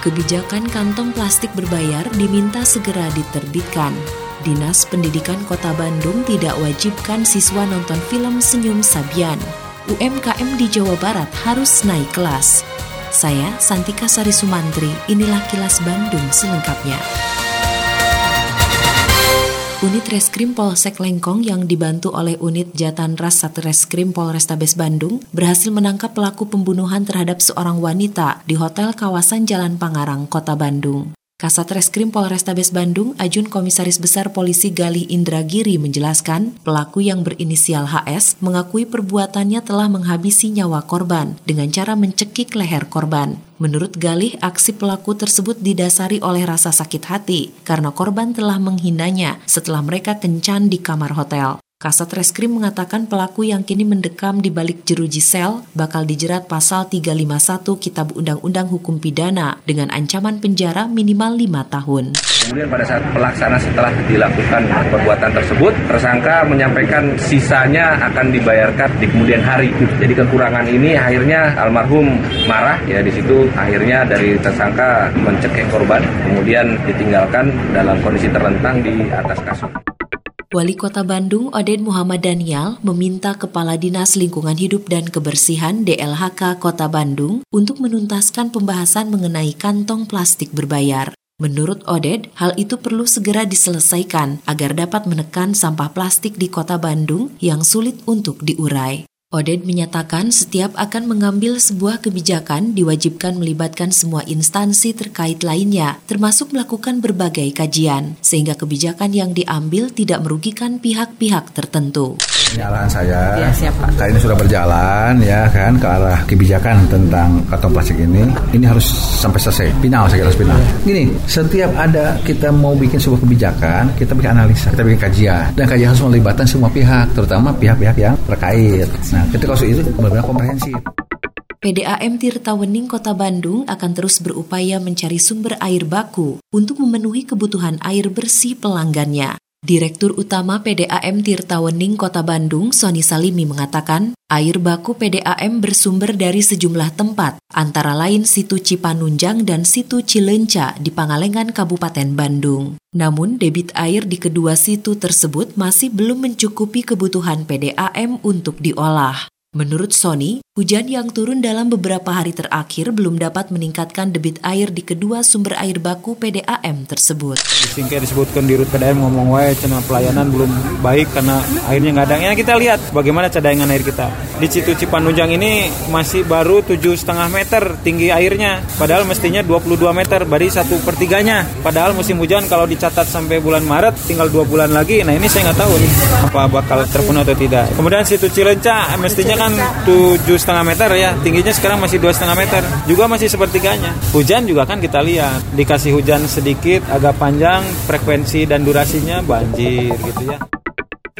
kebijakan kantong plastik berbayar diminta segera diterbitkan. Dinas Pendidikan Kota Bandung tidak wajibkan siswa nonton film Senyum Sabian. UMKM di Jawa Barat harus naik kelas. Saya Santika Sari Sumantri, inilah kilas Bandung selengkapnya. Unit Reskrim Polsek Lengkong yang dibantu oleh unit Jatan Ras Satreskrim Polrestabes Bandung berhasil menangkap pelaku pembunuhan terhadap seorang wanita di hotel kawasan Jalan Pangarang, Kota Bandung. Kasat Reskrim Polrestabes Bandung, Ajun Komisaris Besar Polisi Gali Indragiri menjelaskan, pelaku yang berinisial HS mengakui perbuatannya telah menghabisi nyawa korban dengan cara mencekik leher korban. Menurut Galih, aksi pelaku tersebut didasari oleh rasa sakit hati karena korban telah menghinanya setelah mereka kencan di kamar hotel. Kasat Reskrim mengatakan pelaku yang kini mendekam di balik jeruji sel bakal dijerat pasal 351 Kitab Undang-Undang Hukum Pidana dengan ancaman penjara minimal 5 tahun. Kemudian pada saat pelaksana setelah dilakukan perbuatan tersebut, tersangka menyampaikan sisanya akan dibayarkan di kemudian hari. Jadi kekurangan ini akhirnya almarhum marah ya di situ akhirnya dari tersangka mencekik korban kemudian ditinggalkan dalam kondisi terlentang di atas kasur. Wali Kota Bandung Oden Muhammad Daniel meminta Kepala Dinas Lingkungan Hidup dan Kebersihan DLHK Kota Bandung untuk menuntaskan pembahasan mengenai kantong plastik berbayar. Menurut Oded, hal itu perlu segera diselesaikan agar dapat menekan sampah plastik di kota Bandung yang sulit untuk diurai. Oded menyatakan setiap akan mengambil sebuah kebijakan diwajibkan melibatkan semua instansi terkait lainnya, termasuk melakukan berbagai kajian, sehingga kebijakan yang diambil tidak merugikan pihak-pihak tertentu. Arahan saya, ya, siapa? ini sudah berjalan ya kan ke arah kebijakan tentang kantong plastik ini. Ini harus sampai selesai, final saya kira final. Gini, setiap ada kita mau bikin sebuah kebijakan, kita bikin analisa, kita bikin kajian, dan kajian harus melibatkan semua pihak, terutama pihak-pihak yang terkait. Nah, Nah, ketika itu benar-benar komprehensif. PDAM Tirta Wening Kota Bandung akan terus berupaya mencari sumber air baku untuk memenuhi kebutuhan air bersih pelanggannya. Direktur Utama PDAM Tirta Wening Kota Bandung, Soni Salimi mengatakan, air baku PDAM bersumber dari sejumlah tempat, antara lain situ Cipanunjang dan situ Cilenca di Pangalengan Kabupaten Bandung. Namun, debit air di kedua situ tersebut masih belum mencukupi kebutuhan PDAM untuk diolah. Menurut Sony, hujan yang turun dalam beberapa hari terakhir belum dapat meningkatkan debit air di kedua sumber air baku PDAM tersebut. Singkat disebutkan di Rut PDAM ngomong wae cina pelayanan belum baik karena airnya nggak ada. Ya kita lihat bagaimana cadangan air kita. Di Citu Cipanunjang ini masih baru tujuh setengah meter tinggi airnya, padahal mestinya 22 meter, baru satu pertiganya. Padahal musim hujan kalau dicatat sampai bulan Maret tinggal dua bulan lagi. Nah ini saya nggak tahu nih apa bakal terpenuhi atau tidak. Kemudian Situ Cilenca mestinya kan tujuh setengah meter ya. Tingginya sekarang masih dua setengah meter. Juga masih sepertiganya. Hujan juga kan kita lihat. Dikasih hujan sedikit agak panjang frekuensi dan durasinya banjir gitu ya.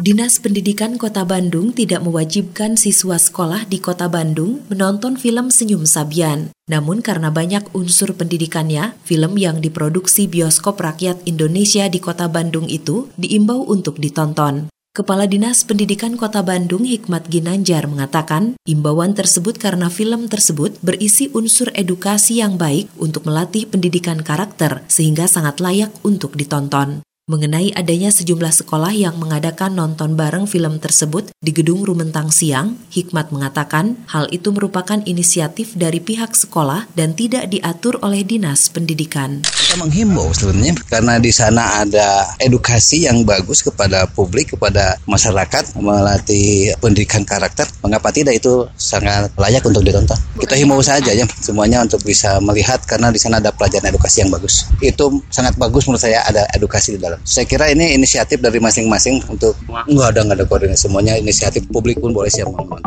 Dinas Pendidikan Kota Bandung tidak mewajibkan siswa sekolah di Kota Bandung menonton film Senyum Sabian. Namun karena banyak unsur pendidikannya, film yang diproduksi Bioskop Rakyat Indonesia di Kota Bandung itu diimbau untuk ditonton. Kepala Dinas Pendidikan Kota Bandung Hikmat Ginanjar mengatakan, imbauan tersebut karena film tersebut berisi unsur edukasi yang baik untuk melatih pendidikan karakter sehingga sangat layak untuk ditonton. Mengenai adanya sejumlah sekolah yang mengadakan nonton bareng film tersebut di Gedung Rumentang Siang, Hikmat mengatakan hal itu merupakan inisiatif dari pihak sekolah dan tidak diatur oleh Dinas Pendidikan. Kita menghimbau sebenarnya karena di sana ada edukasi yang bagus kepada publik, kepada masyarakat, melatih pendidikan karakter. Mengapa tidak itu sangat layak untuk ditonton. Kita himbau saja ya semuanya untuk bisa melihat karena di sana ada pelajaran edukasi yang bagus. Itu sangat bagus menurut saya ada edukasi di dalam saya kira ini inisiatif dari masing-masing untuk nggak ada nggak ada koordinasi semuanya inisiatif publik pun boleh siap menonton.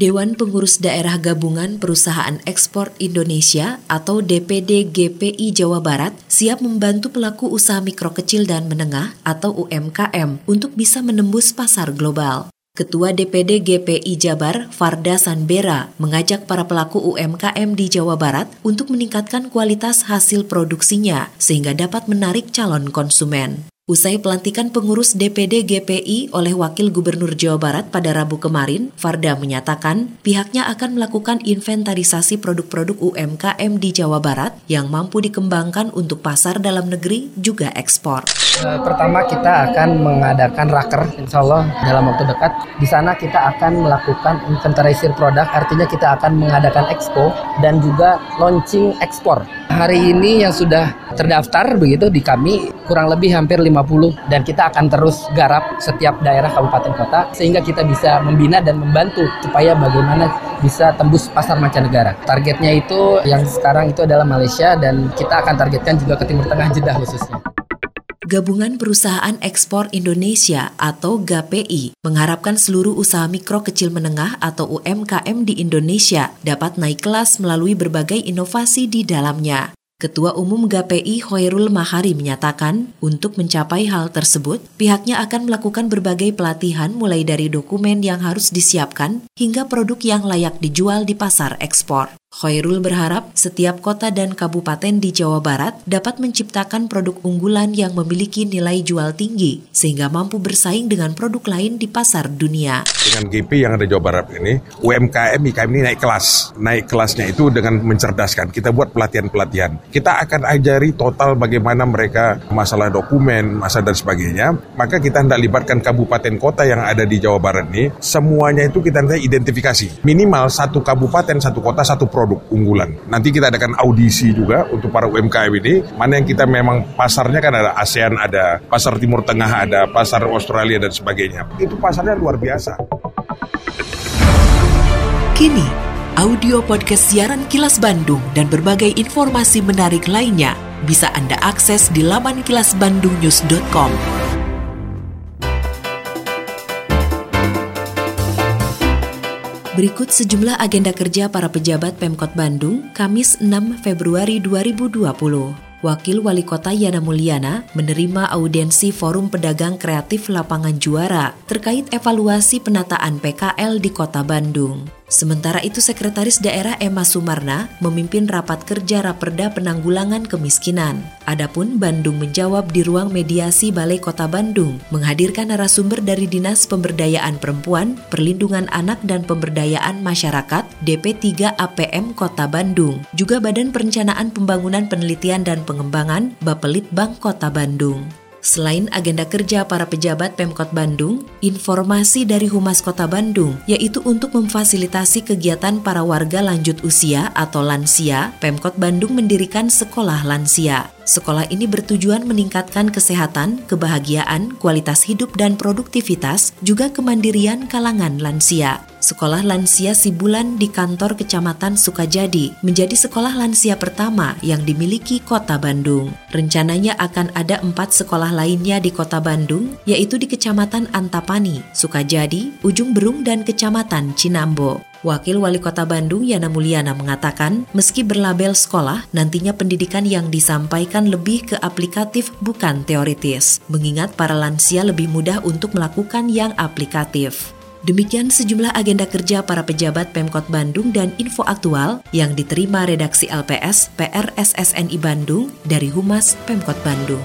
Dewan Pengurus Daerah Gabungan Perusahaan Ekspor Indonesia atau DPD GPI Jawa Barat siap membantu pelaku usaha mikro kecil dan menengah atau UMKM untuk bisa menembus pasar global. Ketua DPD GPI Jabar, Farda Sanbera, mengajak para pelaku UMKM di Jawa Barat untuk meningkatkan kualitas hasil produksinya sehingga dapat menarik calon konsumen. Usai pelantikan pengurus DPD GPI oleh Wakil Gubernur Jawa Barat pada Rabu kemarin, Farda menyatakan pihaknya akan melakukan inventarisasi produk-produk UMKM di Jawa Barat yang mampu dikembangkan untuk pasar dalam negeri juga ekspor. Eh, pertama kita akan mengadakan raker, insya Allah dalam waktu dekat. Di sana kita akan melakukan inventarisir produk, artinya kita akan mengadakan expo dan juga launching ekspor. Hari ini yang sudah terdaftar begitu di kami kurang lebih hampir 50 dan kita akan terus garap setiap daerah kabupaten kota sehingga kita bisa membina dan membantu supaya bagaimana bisa tembus pasar mancanegara. Targetnya itu yang sekarang itu adalah Malaysia dan kita akan targetkan juga ke Timur Tengah Jeddah khususnya. Gabungan Perusahaan Ekspor Indonesia atau GAPI mengharapkan seluruh usaha mikro kecil menengah atau UMKM di Indonesia dapat naik kelas melalui berbagai inovasi di dalamnya. Ketua Umum GPI Hoirul Mahari menyatakan, untuk mencapai hal tersebut, pihaknya akan melakukan berbagai pelatihan mulai dari dokumen yang harus disiapkan hingga produk yang layak dijual di pasar ekspor. Khairul berharap setiap kota dan kabupaten di Jawa Barat dapat menciptakan produk unggulan yang memiliki nilai jual tinggi sehingga mampu bersaing dengan produk lain di pasar dunia. Dengan GP yang ada di Jawa Barat ini, UMKM IKM ini naik kelas. Naik kelasnya itu dengan mencerdaskan. Kita buat pelatihan-pelatihan. Kita akan ajari total bagaimana mereka masalah dokumen, masa dan sebagainya. Maka kita hendak libatkan kabupaten kota yang ada di Jawa Barat ini, semuanya itu kita nanti identifikasi. Minimal satu kabupaten, satu kota, satu produk produk unggulan. Nanti kita adakan audisi juga untuk para UMKM ini, mana yang kita memang pasarnya kan ada ASEAN, ada pasar Timur Tengah, ada pasar Australia dan sebagainya. Itu pasarnya luar biasa. Kini, audio podcast siaran Kilas Bandung dan berbagai informasi menarik lainnya bisa Anda akses di laman kilasbandungnews.com. Berikut sejumlah agenda kerja para pejabat Pemkot Bandung, Kamis 6 Februari 2020. Wakil Wali Kota Yana Mulyana menerima audiensi Forum Pedagang Kreatif Lapangan Juara terkait evaluasi penataan PKL di Kota Bandung. Sementara itu Sekretaris Daerah Emma Sumarna memimpin rapat kerja Raperda Penanggulangan Kemiskinan. Adapun Bandung menjawab di ruang mediasi Balai Kota Bandung menghadirkan narasumber dari Dinas Pemberdayaan Perempuan, Perlindungan Anak dan Pemberdayaan Masyarakat DP3 APM Kota Bandung, juga Badan Perencanaan Pembangunan Penelitian dan Pengembangan Bapelitbang Kota Bandung. Selain agenda kerja para pejabat Pemkot Bandung, informasi dari Humas Kota Bandung yaitu untuk memfasilitasi kegiatan para warga lanjut usia atau lansia, Pemkot Bandung mendirikan sekolah lansia. Sekolah ini bertujuan meningkatkan kesehatan, kebahagiaan, kualitas hidup dan produktivitas, juga kemandirian kalangan lansia. Sekolah Lansia Sibulan di kantor Kecamatan Sukajadi menjadi sekolah lansia pertama yang dimiliki Kota Bandung. Rencananya akan ada empat sekolah lainnya di Kota Bandung, yaitu di Kecamatan Antapani, Sukajadi, Ujung Berung, dan Kecamatan Cinambo. Wakil Wali Kota Bandung Yana Mulyana mengatakan, meski berlabel sekolah, nantinya pendidikan yang disampaikan lebih ke aplikatif bukan teoritis, mengingat para lansia lebih mudah untuk melakukan yang aplikatif. Demikian sejumlah agenda kerja para pejabat Pemkot Bandung dan info aktual yang diterima redaksi LPS PRSSNI Bandung dari Humas Pemkot Bandung.